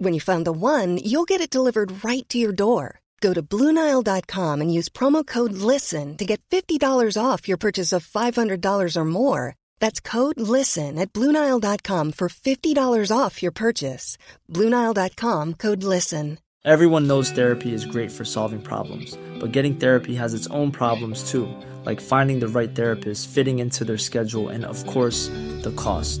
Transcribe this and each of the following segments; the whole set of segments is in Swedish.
When you find the one, you'll get it delivered right to your door. Go to Bluenile.com and use promo code LISTEN to get $50 off your purchase of $500 or more. That's code LISTEN at Bluenile.com for $50 off your purchase. Bluenile.com code LISTEN. Everyone knows therapy is great for solving problems, but getting therapy has its own problems too, like finding the right therapist, fitting into their schedule, and of course, the cost.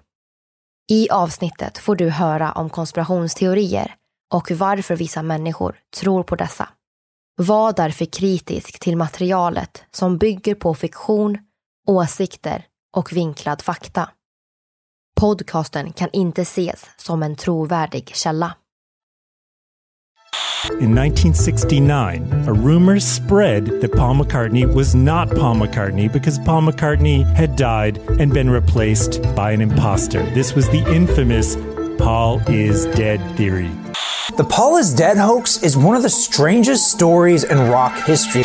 I avsnittet får du höra om konspirationsteorier och varför vissa människor tror på dessa. Var därför kritisk till materialet som bygger på fiktion, åsikter och vinklad fakta. Podcasten kan inte ses som en trovärdig källa. In 1969, a rumor spread that Paul McCartney was not Paul McCartney because Paul McCartney had died and been replaced by an imposter. This was the infamous Paul is dead theory. The Paul is Dead hoax is one of the strangest stories in rock history.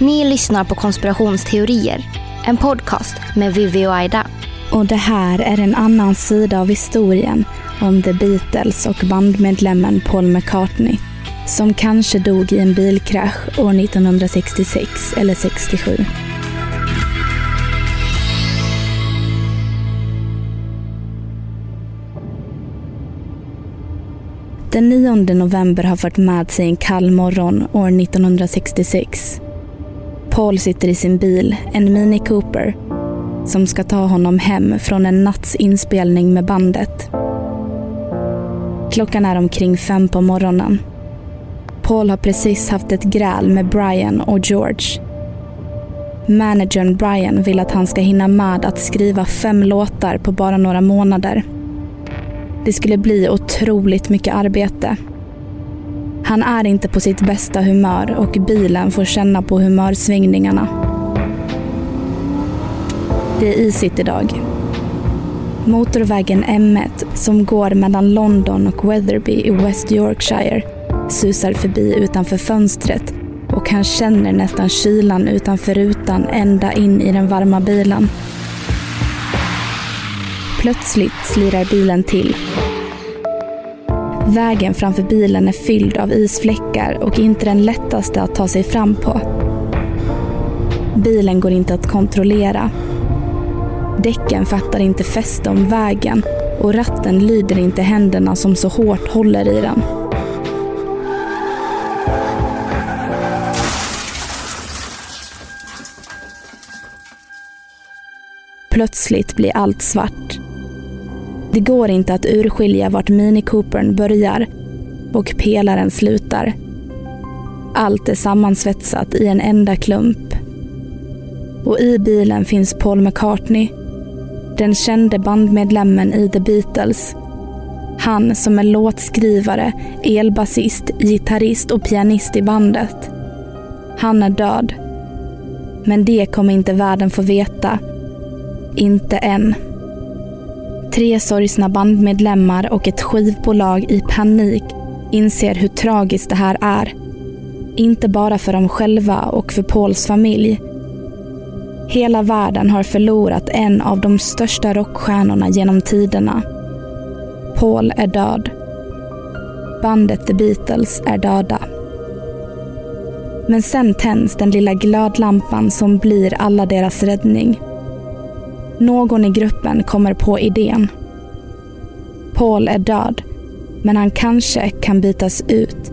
Ni lyssnar på konspirationsteorier, en podcast med Vivi och Aida. Och det här är en annan sida av historien om The Beatles och bandmedlemmen Paul McCartney. Som kanske dog i en bilkrasch år 1966 eller 67. Den 9 november har fört med sig en kall morgon år 1966. Paul sitter i sin bil, en Mini Cooper, som ska ta honom hem från en natts inspelning med bandet. Klockan är omkring fem på morgonen. Paul har precis haft ett gräl med Brian och George. Managern Brian vill att han ska hinna med att skriva fem låtar på bara några månader. Det skulle bli otroligt mycket arbete. Han är inte på sitt bästa humör och bilen får känna på humörsvängningarna. Det är isigt idag. Motorvägen M1 som går mellan London och Wetherby i West Yorkshire susar förbi utanför fönstret och han känner nästan kylan utanför rutan ända in i den varma bilen. Plötsligt slirar bilen till. Vägen framför bilen är fylld av isfläckar och inte den lättaste att ta sig fram på. Bilen går inte att kontrollera. Däcken fattar inte fäste om vägen och ratten lyder inte händerna som så hårt håller i den. Plötsligt blir allt svart. Det går inte att urskilja vart Mini Coopern börjar och pelaren slutar. Allt är sammansvetsat i en enda klump. Och i bilen finns Paul McCartney, den kände bandmedlemmen i The Beatles. Han som är låtskrivare, elbasist, gitarrist och pianist i bandet. Han är död. Men det kommer inte världen få veta. Inte än. Tre sorgsna bandmedlemmar och ett skivbolag i panik inser hur tragiskt det här är. Inte bara för dem själva och för Pauls familj. Hela världen har förlorat en av de största rockstjärnorna genom tiderna. Paul är död. Bandet The Beatles är döda. Men sen tänds den lilla glödlampan som blir alla deras räddning. Någon i gruppen kommer på idén. Paul är död, men han kanske kan bytas ut.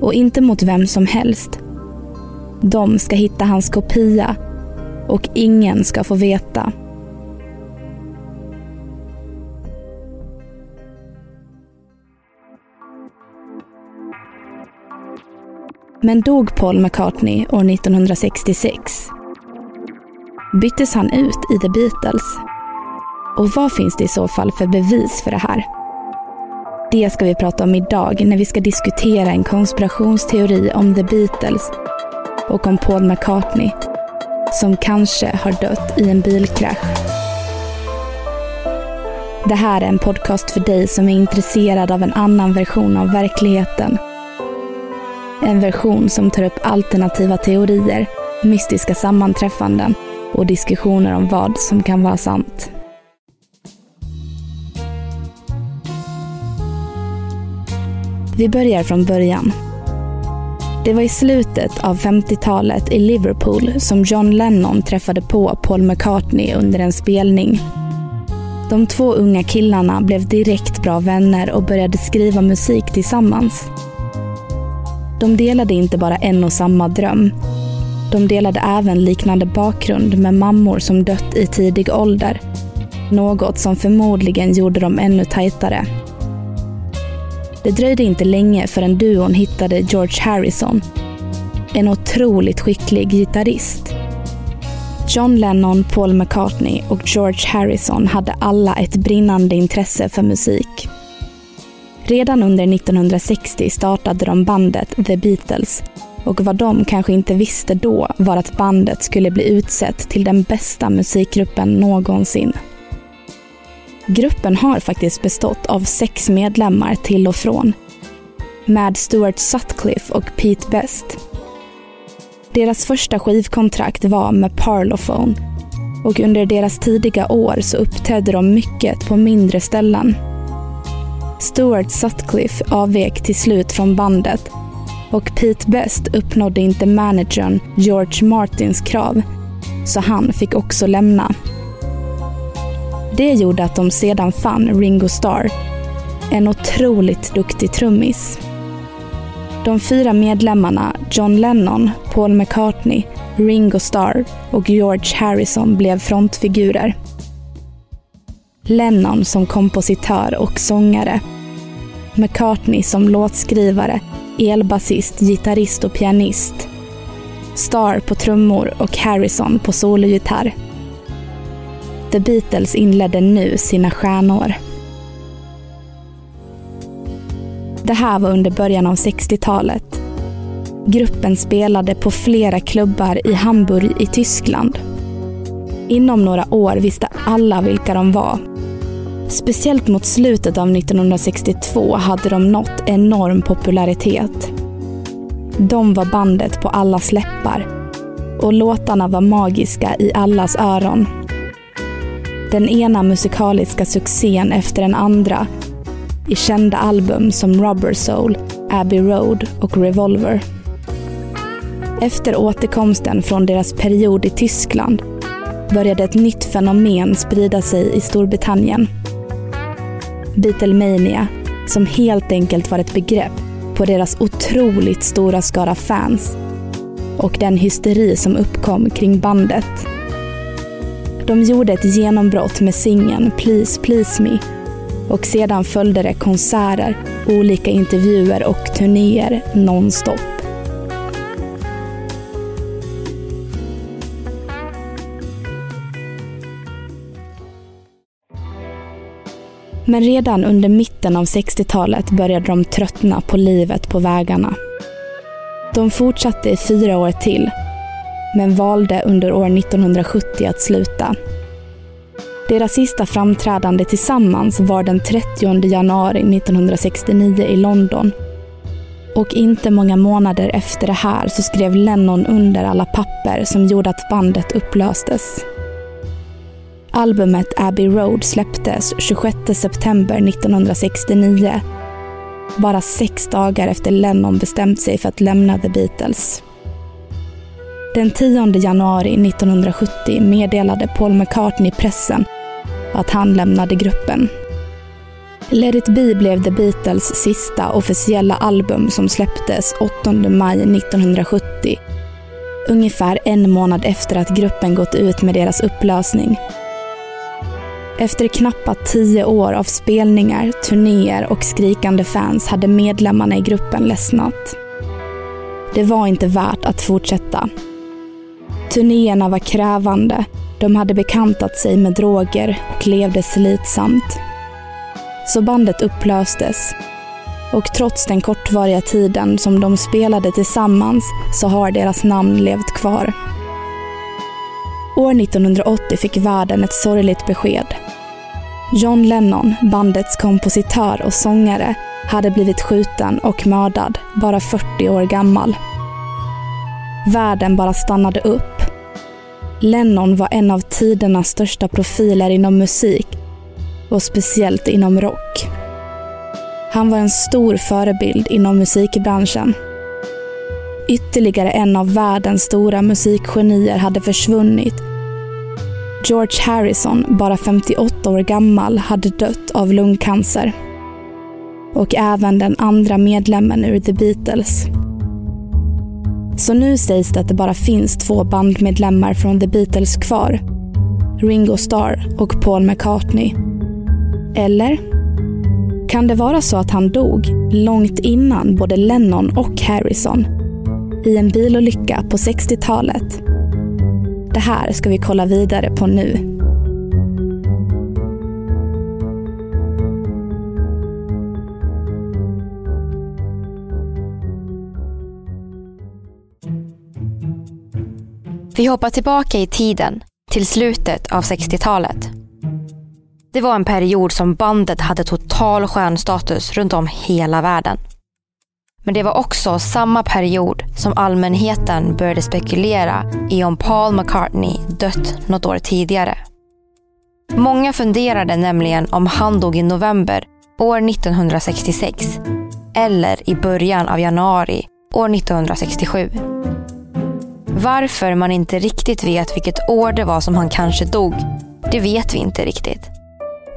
Och inte mot vem som helst. De ska hitta hans kopia och ingen ska få veta. Men dog Paul McCartney år 1966? Byttes han ut i The Beatles? Och vad finns det i så fall för bevis för det här? Det ska vi prata om idag när vi ska diskutera en konspirationsteori om The Beatles och om Paul McCartney som kanske har dött i en bilkrasch. Det här är en podcast för dig som är intresserad av en annan version av verkligheten. En version som tar upp alternativa teorier, mystiska sammanträffanden och diskussioner om vad som kan vara sant. Vi börjar från början. Det var i slutet av 50-talet i Liverpool som John Lennon träffade på Paul McCartney under en spelning. De två unga killarna blev direkt bra vänner och började skriva musik tillsammans. De delade inte bara en och samma dröm. De delade även liknande bakgrund med mammor som dött i tidig ålder. Något som förmodligen gjorde dem ännu tajtare. Det dröjde inte länge förrän duon hittade George Harrison. En otroligt skicklig gitarrist. John Lennon, Paul McCartney och George Harrison hade alla ett brinnande intresse för musik. Redan under 1960 startade de bandet The Beatles och vad de kanske inte visste då var att bandet skulle bli utsett till den bästa musikgruppen någonsin. Gruppen har faktiskt bestått av sex medlemmar till och från. Med Stuart Sutcliffe och Pete Best. Deras första skivkontrakt var med Parlophone och under deras tidiga år så uppträdde de mycket på mindre ställen. Stuart Sutcliffe avvek till slut från bandet och Pete Best uppnådde inte managern George Martins krav, så han fick också lämna. Det gjorde att de sedan fann Ringo Starr, en otroligt duktig trummis. De fyra medlemmarna John Lennon, Paul McCartney, Ringo Starr och George Harrison blev frontfigurer. Lennon som kompositör och sångare. McCartney som låtskrivare, elbasist, gitarrist och pianist. Starr på trummor och Harrison på sologitarr. The Beatles inledde nu sina stjärnår. Det här var under början av 60-talet. Gruppen spelade på flera klubbar i Hamburg i Tyskland. Inom några år visste alla vilka de var. Speciellt mot slutet av 1962 hade de nått enorm popularitet. De var bandet på allas läppar och låtarna var magiska i allas öron. Den ena musikaliska succén efter den andra i kända album som Rubber Soul, Abbey Road och Revolver. Efter återkomsten från deras period i Tyskland började ett nytt fenomen sprida sig i Storbritannien. Beatlemania, som helt enkelt var ett begrepp på deras otroligt stora skara fans och den hysteri som uppkom kring bandet. De gjorde ett genombrott med singeln Please Please Me och sedan följde det konserter, olika intervjuer och turnéer nonstop. Men redan under mitten av 60-talet började de tröttna på livet på vägarna. De fortsatte i fyra år till, men valde under år 1970 att sluta. Deras sista framträdande tillsammans var den 30 januari 1969 i London. Och inte många månader efter det här så skrev Lennon under alla papper som gjorde att bandet upplöstes. Albumet Abbey Road släpptes 26 september 1969. Bara sex dagar efter Lennon bestämt sig för att lämna The Beatles. Den 10 januari 1970 meddelade Paul McCartney pressen att han lämnade gruppen. Let it be blev The Beatles sista officiella album som släpptes 8 maj 1970. Ungefär en månad efter att gruppen gått ut med deras upplösning. Efter knappa tio år av spelningar, turnéer och skrikande fans hade medlemmarna i gruppen ledsnat. Det var inte värt att fortsätta. Turnéerna var krävande, de hade bekantat sig med droger och levde slitsamt. Så bandet upplöstes. Och trots den kortvariga tiden som de spelade tillsammans så har deras namn levt kvar. År 1980 fick världen ett sorgligt besked. John Lennon, bandets kompositör och sångare, hade blivit skjuten och mördad, bara 40 år gammal. Världen bara stannade upp. Lennon var en av tidernas största profiler inom musik och speciellt inom rock. Han var en stor förebild inom musikbranschen. Ytterligare en av världens stora musikgenier hade försvunnit. George Harrison, bara 58 år gammal, hade dött av lungcancer. Och även den andra medlemmen ur The Beatles. Så nu sägs det att det bara finns två bandmedlemmar från The Beatles kvar. Ringo Starr och Paul McCartney. Eller? Kan det vara så att han dog långt innan både Lennon och Harrison? I en bilolycka på 60-talet? Det här ska vi kolla vidare på nu. Vi hoppar tillbaka i tiden till slutet av 60-talet. Det var en period som bandet hade total stjärnstatus runt om hela världen. Men det var också samma period som allmänheten började spekulera i om Paul McCartney dött något år tidigare. Många funderade nämligen om han dog i november år 1966 eller i början av januari år 1967. Varför man inte riktigt vet vilket år det var som han kanske dog, det vet vi inte riktigt.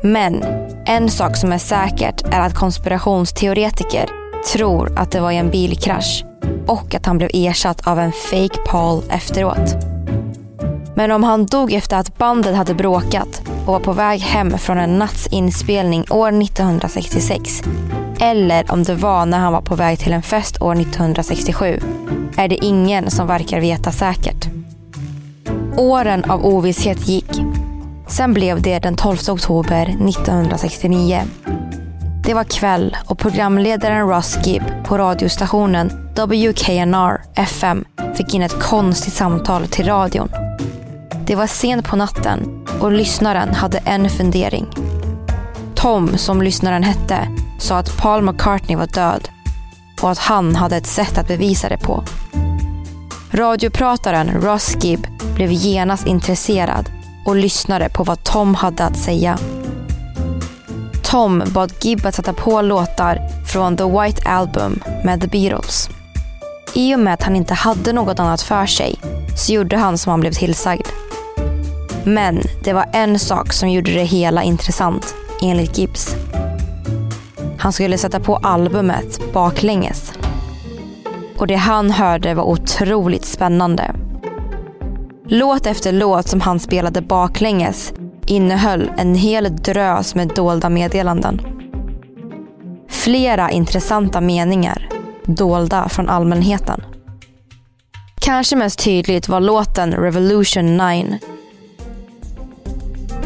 Men en sak som är säkert är att konspirationsteoretiker tror att det var i en bilkrasch och att han blev ersatt av en fake Paul efteråt. Men om han dog efter att bandet hade bråkat och var på väg hem från en natts inspelning år 1966 eller om det var när han var på väg till en fest år 1967 är det ingen som verkar veta säkert. Åren av ovisshet gick. Sen blev det den 12 oktober 1969. Det var kväll och programledaren Ross Gibb på radiostationen WKNR FM fick in ett konstigt samtal till radion. Det var sent på natten och lyssnaren hade en fundering. Tom, som lyssnaren hette, sa att Paul McCartney var död och att han hade ett sätt att bevisa det på. Radioprataren Ross Gibb blev genast intresserad och lyssnade på vad Tom hade att säga. Tom bad Gibb att sätta på låtar från The White Album med The Beatles. I och med att han inte hade något annat för sig så gjorde han som han blev tillsagd. Men det var en sak som gjorde det hela intressant, enligt Gibbs. Han skulle sätta på albumet baklänges. Och det han hörde var otroligt spännande. Låt efter låt som han spelade baklänges innehöll en hel drös med dolda meddelanden. Flera intressanta meningar, dolda från allmänheten. Kanske mest tydligt var låten Revolution 9.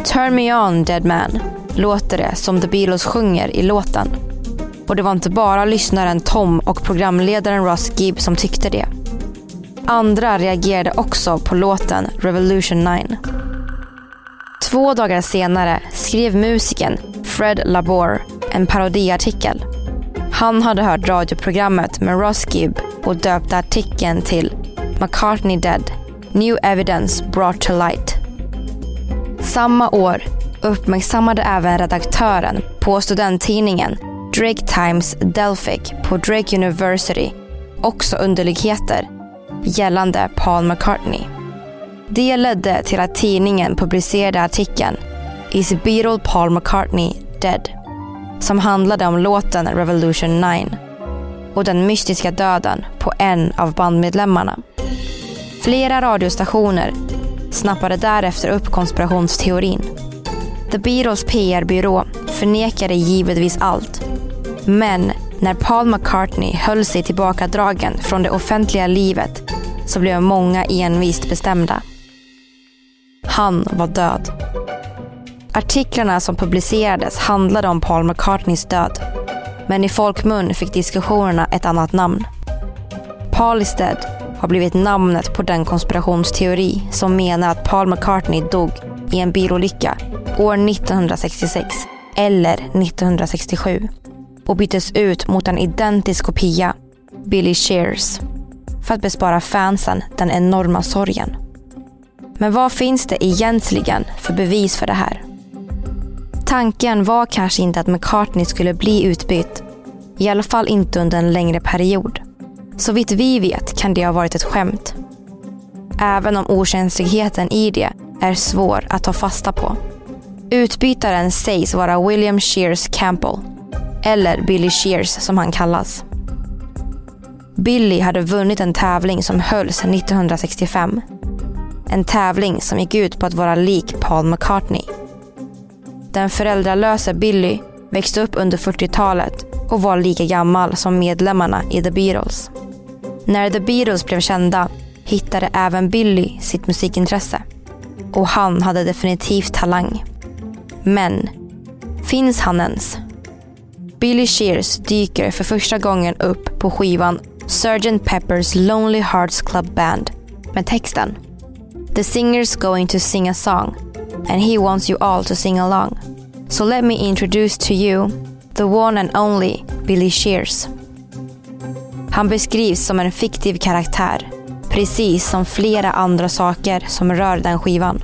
Turn me on dead man låter det som The Beatles sjunger i låten. Och det var inte bara lyssnaren Tom och programledaren Ross Gibb som tyckte det. Andra reagerade också på låten Revolution 9. Två dagar senare skrev musikern Fred Labor en parodiartikel. Han hade hört radioprogrammet med Ross Gibb och döpte artikeln till “McCartney Dead. New Evidence Brought to Light”. Samma år uppmärksammade även redaktören på studenttidningen Drake Times Delphic på Drake University också underligheter gällande Paul McCartney. Det ledde till att tidningen publicerade artikeln Is Beatle Paul McCartney Dead? som handlade om låten Revolution 9 och den mystiska döden på en av bandmedlemmarna. Flera radiostationer snappade därefter upp konspirationsteorin. The Beatles PR-byrå förnekade givetvis allt. Men när Paul McCartney höll sig tillbakadragen från det offentliga livet så blev många envist bestämda. Han var död. Artiklarna som publicerades handlade om Paul McCartneys död. Men i folkmun fick diskussionerna ett annat namn. Paul is dead har blivit namnet på den konspirationsteori som menar att Paul McCartney dog i en bilolycka år 1966 eller 1967 och byttes ut mot en identisk kopia, Billy Shears, för att bespara fansen den enorma sorgen. Men vad finns det egentligen för bevis för det här? Tanken var kanske inte att McCartney skulle bli utbytt. I alla fall inte under en längre period. Så vitt vi vet kan det ha varit ett skämt. Även om okänsligheten i det är svår att ta fasta på. Utbytaren sägs vara William Shears Campbell, eller Billy Shears som han kallas. Billy hade vunnit en tävling som hölls 1965. En tävling som gick ut på att vara lik Paul McCartney. Den föräldralösa Billy växte upp under 40-talet och var lika gammal som medlemmarna i The Beatles. När The Beatles blev kända hittade även Billy sitt musikintresse. Och han hade definitivt talang. Men, finns han ens? Billy Shears dyker för första gången upp på skivan Sgt. Pepper's Lonely Hearts Club Band med texten The singer's going to sing a song and he wants you all to sing along. So let me introduce to you the one and only Billy Shears. Han beskrivs som en fiktiv karaktär, precis som flera andra saker som rör den skivan.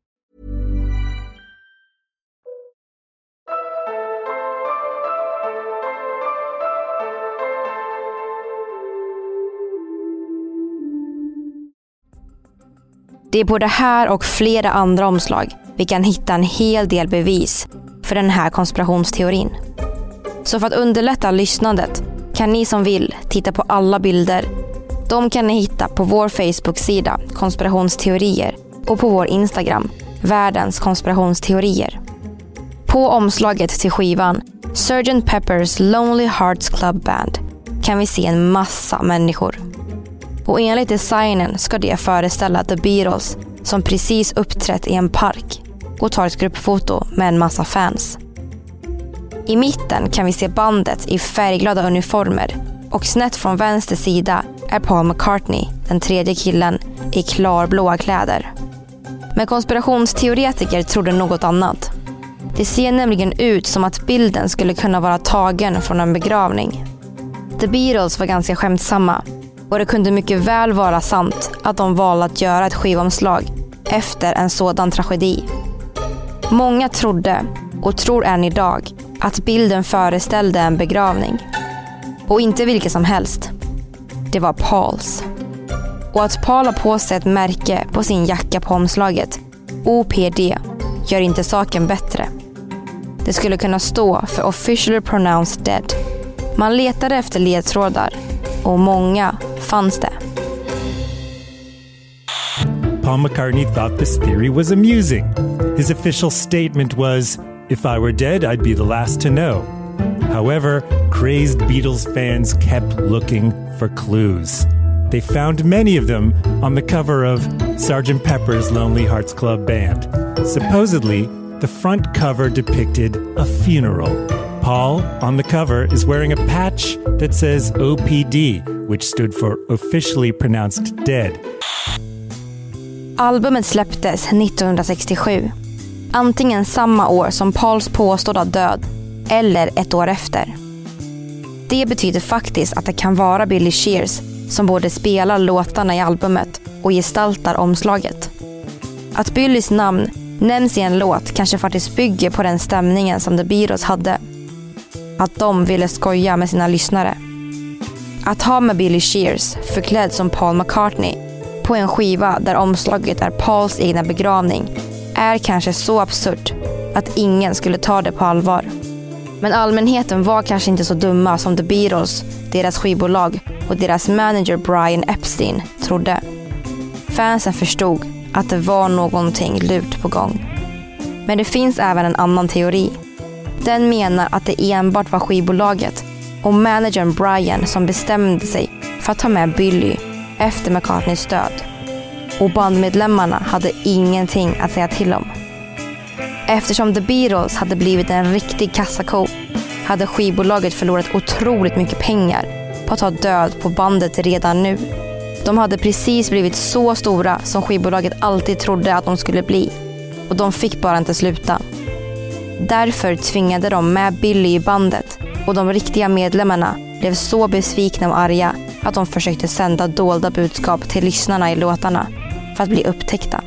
Det är på det här och flera andra omslag vi kan hitta en hel del bevis för den här konspirationsteorin. Så för att underlätta lyssnandet kan ni som vill titta på alla bilder. De kan ni hitta på vår Facebook-sida konspirationsteorier och på vår Instagram världens konspirationsteorier. På omslaget till skivan Sgt. Pepper's Lonely Hearts Club Band kan vi se en massa människor. Och enligt designen ska det föreställa The Beatles som precis uppträtt i en park och tar ett gruppfoto med en massa fans. I mitten kan vi se bandet i färgglada uniformer och snett från vänster sida är Paul McCartney, den tredje killen, i klarblåa kläder. Men konspirationsteoretiker trodde något annat. Det ser nämligen ut som att bilden skulle kunna vara tagen från en begravning. The Beatles var ganska skämtsamma och det kunde mycket väl vara sant att de valde att göra ett skivomslag efter en sådan tragedi. Många trodde, och tror än idag, att bilden föreställde en begravning. Och inte vilken som helst. Det var Pauls. Och att Paul har på sig ett märke på sin jacka på omslaget, OPD, gör inte saken bättre. Det skulle kunna stå för officially pronounced dead. Man letade efter ledtrådar och många fanns det. Paul McCartney thought this theory was amusing. His official statement was, If I were dead, I'd be the last to know. However, crazed Beatles fans kept looking for clues. They found many of them on the cover of Sgt. Pepper's Lonely Hearts Club Band. Supposedly, the front cover depicted a funeral. Paul, on the cover, is wearing a patch that says OPD, which stood for officially pronounced dead. Albumet släpptes 1967. Antingen samma år som Pauls påstådda död eller ett år efter. Det betyder faktiskt att det kan vara Billy Shears som både spelar låtarna i albumet och gestaltar omslaget. Att Billys namn nämns i en låt kanske faktiskt bygger på den stämningen som The Beatles hade. Att de ville skoja med sina lyssnare. Att ha med Billy Shears förklädd som Paul McCartney på en skiva där omslaget är Pauls egna begravning är kanske så absurt att ingen skulle ta det på allvar. Men allmänheten var kanske inte så dumma som The Beatles, deras skivbolag och deras manager Brian Epstein trodde. Fansen förstod att det var någonting lurt på gång. Men det finns även en annan teori. Den menar att det enbart var skivbolaget och managern Brian som bestämde sig för att ta med Billy efter McCartneys död. Och bandmedlemmarna hade ingenting att säga till om. Eftersom The Beatles hade blivit en riktig kassako hade skivbolaget förlorat otroligt mycket pengar på att ta död på bandet redan nu. De hade precis blivit så stora som skivbolaget alltid trodde att de skulle bli. Och de fick bara inte sluta. Därför tvingade de med Billy i bandet och de riktiga medlemmarna blev så besvikna och arga att de försökte sända dolda budskap till lyssnarna i låtarna för att bli upptäckta.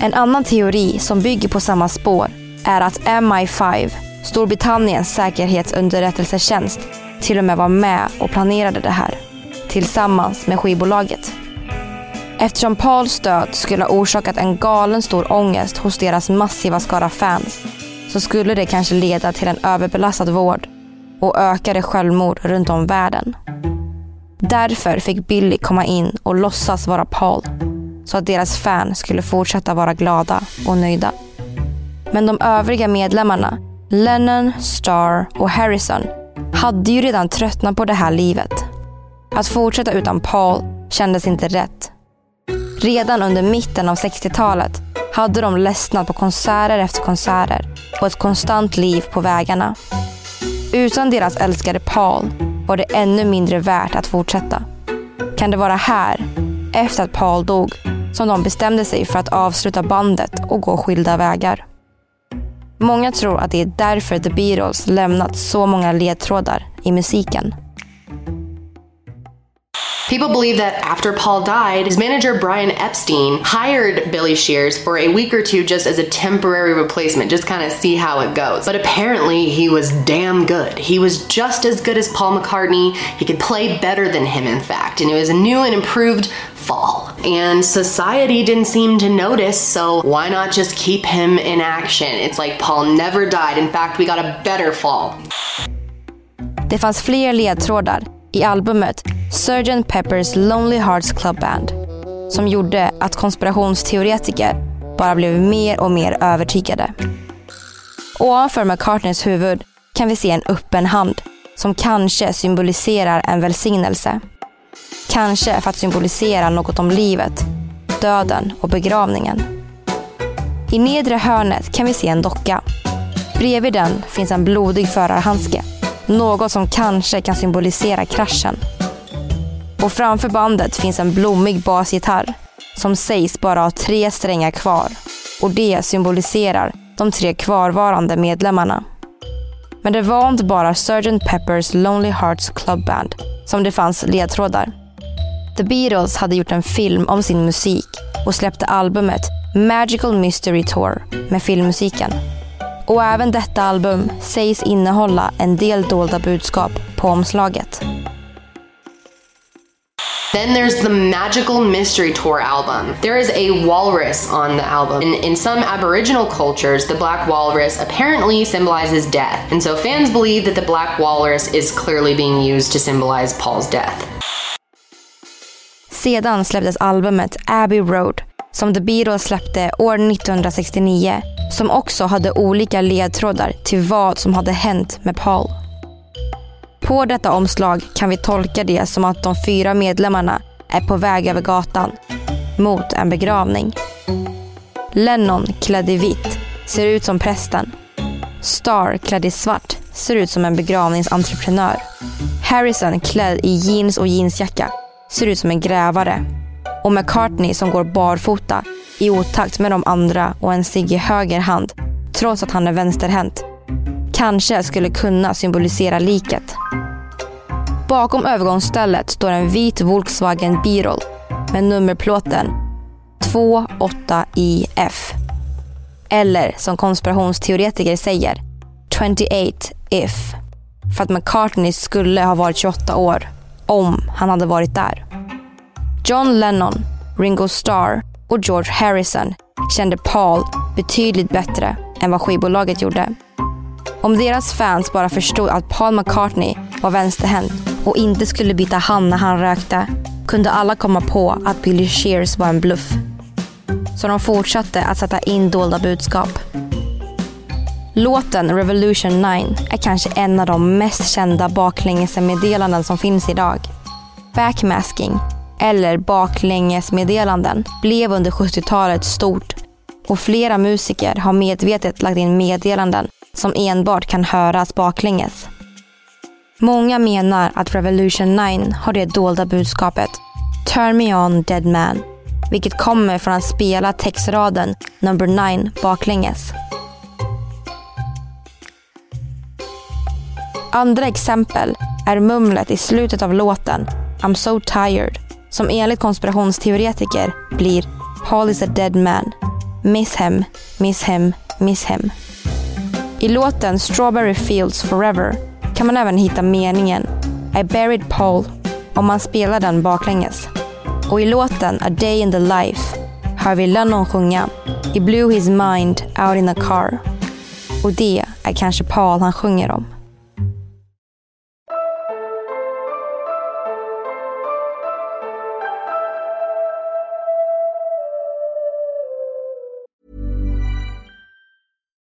En annan teori som bygger på samma spår är att MI5, Storbritanniens säkerhetsunderrättelsetjänst, till och med var med och planerade det här tillsammans med skivbolaget. Eftersom Pauls död skulle ha orsakat en galen stor ångest hos deras massiva skara fans så skulle det kanske leda till en överbelastad vård och ökade självmord runt om världen. Därför fick Billy komma in och låtsas vara Paul så att deras fans skulle fortsätta vara glada och nöjda. Men de övriga medlemmarna, Lennon, Starr och Harrison, hade ju redan tröttnat på det här livet. Att fortsätta utan Paul kändes inte rätt. Redan under mitten av 60-talet hade de ledsnat på konserter efter konserter och ett konstant liv på vägarna. Utan deras älskade Paul var det ännu mindre värt att fortsätta. Kan det vara här, efter att Paul dog, som de bestämde sig för att avsluta bandet och gå skilda vägar? Många tror att det är därför The Beatles lämnat så många ledtrådar i musiken. People believe that after Paul died, his manager Brian Epstein hired Billy Shears for a week or two just as a temporary replacement, just kind of see how it goes. But apparently, he was damn good. He was just as good as Paul McCartney. He could play better than him, in fact. And it was a new and improved fall. And society didn't seem to notice, so why not just keep him in action? It's like Paul never died. In fact, we got a better fall. Det fanns fler ledtrådar i albumet Sgt. Pepper's Lonely Hearts Club Band som gjorde att konspirationsteoretiker bara blev mer och mer övertygade. Ovanför McCartneys huvud kan vi se en öppen hand som kanske symboliserar en välsignelse. Kanske för att symbolisera något om livet, döden och begravningen. I nedre hörnet kan vi se en docka. Bredvid den finns en blodig förarhandske. Något som kanske kan symbolisera kraschen. Och framför bandet finns en blommig basgitarr som sägs bara ha tre strängar kvar. Och det symboliserar de tre kvarvarande medlemmarna. Men det var inte bara Sgt. Peppers Lonely Hearts Club Band som det fanns ledtrådar. The Beatles hade gjort en film om sin musik och släppte albumet Magical Mystery Tour med filmmusiken. Och även detta album sägs innehålla en del dolda budskap på omslaget. Then there's the Magical Mystery Tour album. There is a walrus on the album. In, in some Aboriginal cultures, the black walrus apparently symbolizes death. And so fans believe that the black walrus is clearly being used to symbolize Paul's death. Sedan släpptes albumet Abbey Road som The Beatles släppte år 1969 som också hade olika ledtrådar till vad som hade hänt med Paul. På detta omslag kan vi tolka det som att de fyra medlemmarna är på väg över gatan mot en begravning. Lennon klädd i vitt ser ut som prästen. Star klädd i svart ser ut som en begravningsentreprenör. Harrison klädd i jeans och jeansjacka ser ut som en grävare. Och McCartney som går barfota i otakt med de andra och en cigg i höger hand trots att han är vänsterhänt kanske skulle kunna symbolisera liket. Bakom övergångsstället står en vit Volkswagen Beetle med nummerplåten 28IF. Eller som konspirationsteoretiker säger 28 if. För att McCartney skulle ha varit 28 år om han hade varit där. John Lennon, Ringo Starr och George Harrison kände Paul betydligt bättre än vad skivbolaget gjorde. Om deras fans bara förstod att Paul McCartney var vänsterhänt och inte skulle byta hand när han rökte kunde alla komma på att Billy Shears var en bluff. Så de fortsatte att sätta in dolda budskap. Låten Revolution 9 är kanske en av de mest kända baklängesmeddelanden som finns idag. Backmasking, eller baklängesmeddelanden, blev under 70-talet stort och flera musiker har medvetet lagt in meddelanden som enbart kan höras baklänges. Många menar att Revolution 9 har det dolda budskapet Turn me on dead man, vilket kommer från att spela textraden number 9 baklänges. Andra exempel är mumlet i slutet av låten I'm so tired som enligt konspirationsteoretiker blir Paul is a dead man. Miss him, miss him, miss him. I låten Strawberry Fields Forever kan man även hitta meningen I buried Paul om man spelar den baklänges. Och i låten A Day in the Life hör vi Lennon sjunga He blew his mind out in a car. Och det är kanske Paul han sjunger om.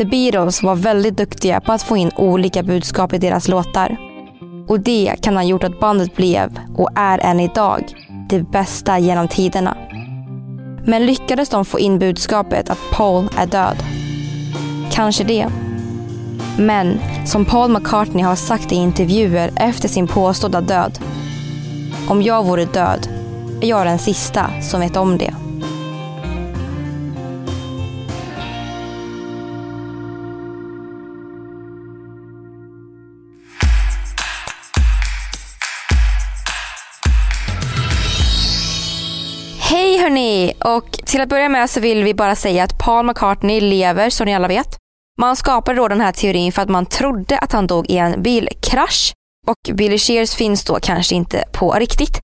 The Beatles var väldigt duktiga på att få in olika budskap i deras låtar. Och det kan ha gjort att bandet blev, och är än idag, det bästa genom tiderna. Men lyckades de få in budskapet att Paul är död? Kanske det. Men som Paul McCartney har sagt i intervjuer efter sin påstådda död. Om jag vore död är jag den sista som vet om det. Till att börja med så vill vi bara säga att Paul McCartney lever som ni alla vet. Man skapade då den här teorin för att man trodde att han dog i en bilkrasch. Och Billy Shears finns då kanske inte på riktigt.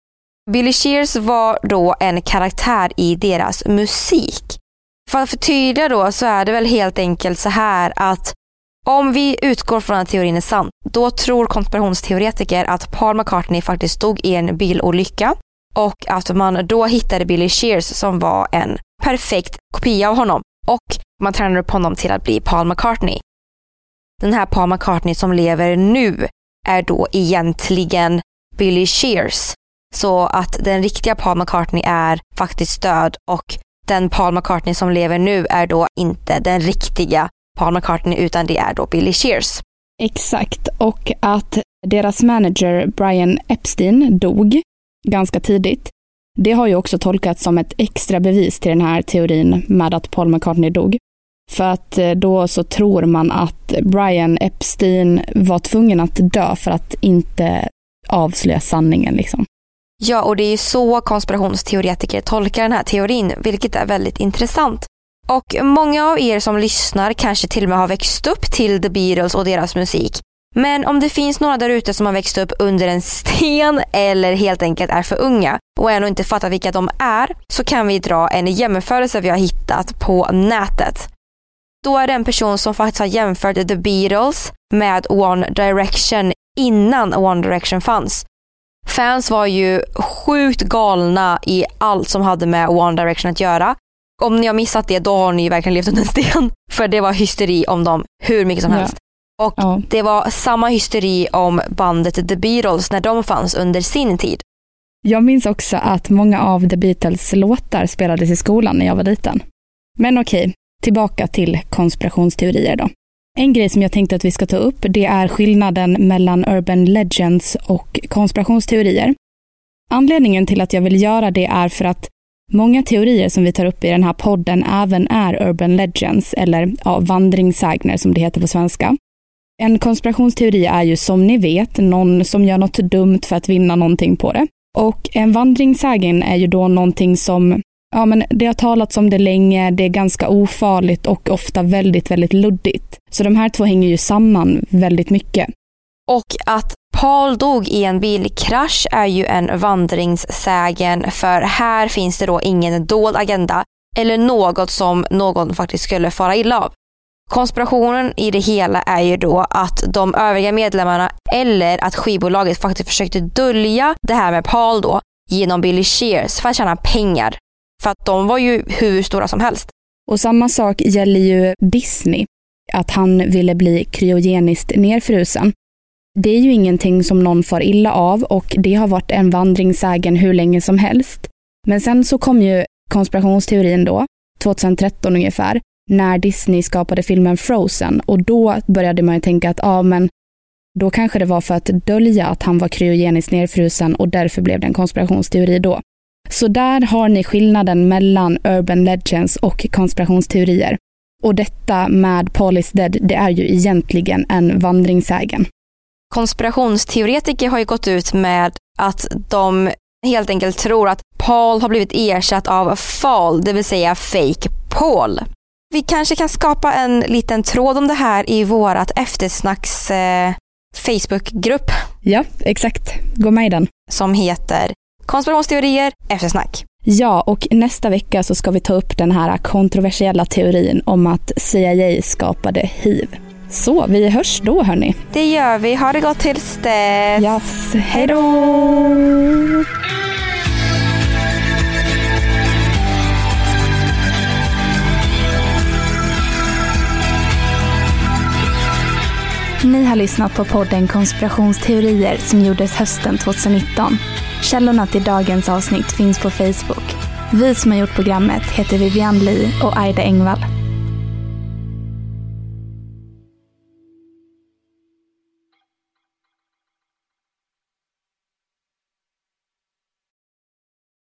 Billy Shears var då en karaktär i deras musik. För att förtydliga då så är det väl helt enkelt så här att om vi utgår från att teorin är sann, då tror konspirationsteoretiker att Paul McCartney faktiskt dog i en bilolycka och att man då hittade Billy Shears som var en perfekt kopia av honom och man tränade upp honom till att bli Paul McCartney. Den här Paul McCartney som lever nu är då egentligen Billy Shears. Så att den riktiga Paul McCartney är faktiskt död och den Paul McCartney som lever nu är då inte den riktiga Paul McCartney utan det är då Billy Shears. Exakt, och att deras manager Brian Epstein dog ganska tidigt. Det har ju också tolkats som ett extra bevis till den här teorin med att Paul McCartney dog. För att eh, då så tror man att Brian Epstein var tvungen att dö för att inte avslöja sanningen liksom. Ja, och det är ju så konspirationsteoretiker tolkar den här teorin, vilket är väldigt intressant. Och många av er som lyssnar kanske till och med har växt upp till The Beatles och deras musik. Men om det finns några där ute som har växt upp under en sten eller helt enkelt är för unga och ännu inte fattar vilka de är så kan vi dra en jämförelse vi har hittat på nätet. Då är det en person som faktiskt har jämfört The Beatles med One Direction innan One Direction fanns. Fans var ju sjukt galna i allt som hade med One Direction att göra. Om ni har missat det då har ni verkligen levt under en sten. För det var hysteri om dem hur mycket som helst. Och Ja. det var samma hysteri om bandet The Beatles när de fanns under sin tid. Jag minns också att många av The Beatles låtar spelades i skolan när jag var liten. Men okej, tillbaka till konspirationsteorier då. En grej som jag tänkte att vi ska ta upp, det är skillnaden mellan urban legends och konspirationsteorier. Anledningen till att jag vill göra det är för att många teorier som vi tar upp i den här podden även är urban legends, eller ja, vandringssägner som det heter på svenska. En konspirationsteori är ju som ni vet någon som gör något dumt för att vinna någonting på det. Och en vandringssägen är ju då någonting som, ja men det har talats om det länge, det är ganska ofarligt och ofta väldigt, väldigt luddigt. Så de här två hänger ju samman väldigt mycket. Och att Paul dog i en bilkrasch är ju en vandringssägen för här finns det då ingen dold agenda eller något som någon faktiskt skulle fara illa av. Konspirationen i det hela är ju då att de övriga medlemmarna eller att skivbolaget faktiskt försökte dölja det här med Paul då genom Billy Shears för att tjäna pengar. För att de var ju hur stora som helst. Och samma sak gäller ju Disney, att han ville bli kryogeniskt nerfrusen. Det är ju ingenting som någon far illa av och det har varit en vandringssägen hur länge som helst. Men sen så kom ju konspirationsteorin då, 2013 ungefär, när Disney skapade filmen Frozen och då började man ju tänka att ja, men då kanske det var för att dölja att han var kryogeniskt nerfrusen och därför blev det en konspirationsteori då. Så där har ni skillnaden mellan urban legends och konspirationsteorier. Och detta med Paul is dead, det är ju egentligen en vandringssägen. Konspirationsteoretiker har ju gått ut med att de helt enkelt tror att Paul har blivit ersatt av Fall, det vill säga fake Paul. Vi kanske kan skapa en liten tråd om det här i vårat eftersnacks eh, Facebookgrupp. Ja, exakt. Gå med i den. Som heter Konspirationsteorier eftersnack. Ja, och nästa vecka så ska vi ta upp den här kontroversiella teorin om att CIA skapade hiv. Så, vi hörs då hörni. Det gör vi. Ha det gott tills dess. Yes. Hej då! Ni har lyssnat på podden Konspirationsteorier som gjordes hösten 2019. Källorna till dagens avsnitt finns på Facebook. Vi som har gjort programmet heter Vivian Lee och Aida Engvall.